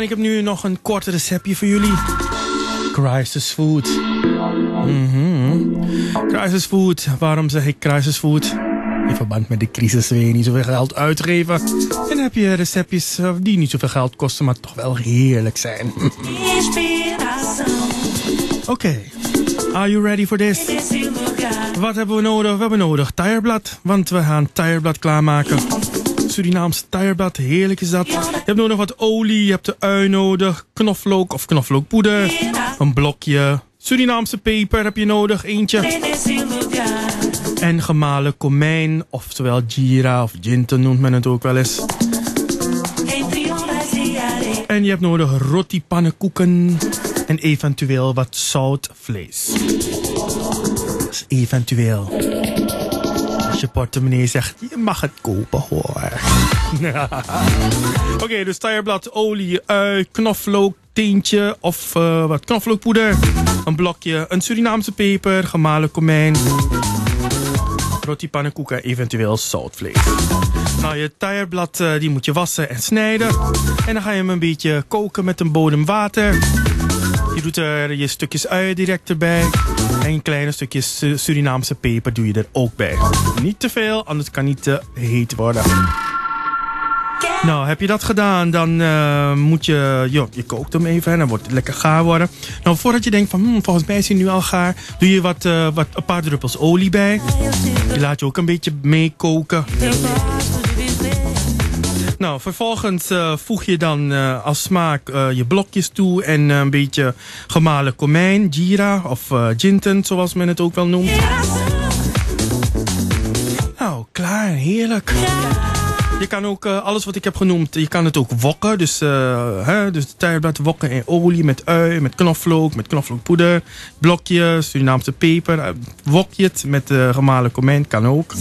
En ik heb nu nog een kort receptje voor jullie. Crisis food. Mhm. Crisis food. Waarom zeg ik crisis food? In verband met de crisis wil je niet zoveel geld uitgeven. En heb je receptjes eh, die niet zoveel geld kosten, maar toch wel heerlijk zijn. Oké. Are you ready for this? Wat hebben we nodig? We hebben nodig tireblad, want we gaan tireblad klaarmaken. Surinaams tireblad, heerlijk is dat. Je hebt nodig wat olie, je hebt de ui nodig, knoflook of knoflookpoeder, een blokje. Surinaamse peper heb je nodig, eentje. En gemalen komijn, oftewel gira of ginten noemt men het ook wel eens. En je hebt nodig roti pannenkoeken en eventueel wat zoutvlees. Dat is eventueel. Portemonnee zegt, je mag het kopen hoor. Oké, dus taierblad, olie, ui, knoflook, teentje of uh, wat knoflookpoeder. Een blokje, een Surinaamse peper, gemalen komijn. Roti pannenkoeken, eventueel zoutvlees. Nou, je taierblad uh, die moet je wassen en snijden. En dan ga je hem een beetje koken met een bodem water. Je doet er je stukjes ui direct erbij. En kleine stukjes Surinaamse peper doe je er ook bij. Niet te veel, anders kan niet te heet worden. Nou, heb je dat gedaan, dan uh, moet je... Jo, je kookt hem even en dan wordt het lekker gaar worden. Nou, voordat je denkt van, hmm, volgens mij is hij nu al gaar... doe je wat, uh, wat, een paar druppels olie bij. Die laat je ook een beetje meekoken. Nou, vervolgens uh, voeg je dan uh, als smaak uh, je blokjes toe en een beetje gemalen komijn, gira of ginten, zoals men het ook wel noemt. Nou, klaar, heerlijk. Je kan ook alles wat ik heb genoemd, je kan het ook wokken. Dus, hè, dus wokken in olie met ui, met knoflook, met knoflookpoeder, blokjes, Surinaamse peper. wok je het met gemalen komijn, kan ook.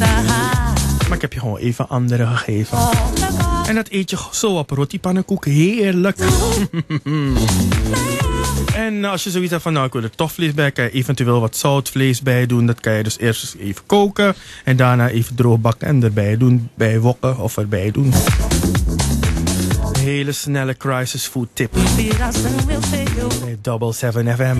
Maar ik heb je gewoon even andere gegeven. En dat eet je zo op roti pannenkoek. Heerlijk. en als je zoiets hebt van, nou ik wil er tofvlees bij, kan je eventueel wat zoutvlees bij doen. Dat kan je dus eerst even koken en daarna even droog bakken en erbij doen. Bij wokken of erbij doen. Een hele snelle crisis food tip. Bij Double 7 FM.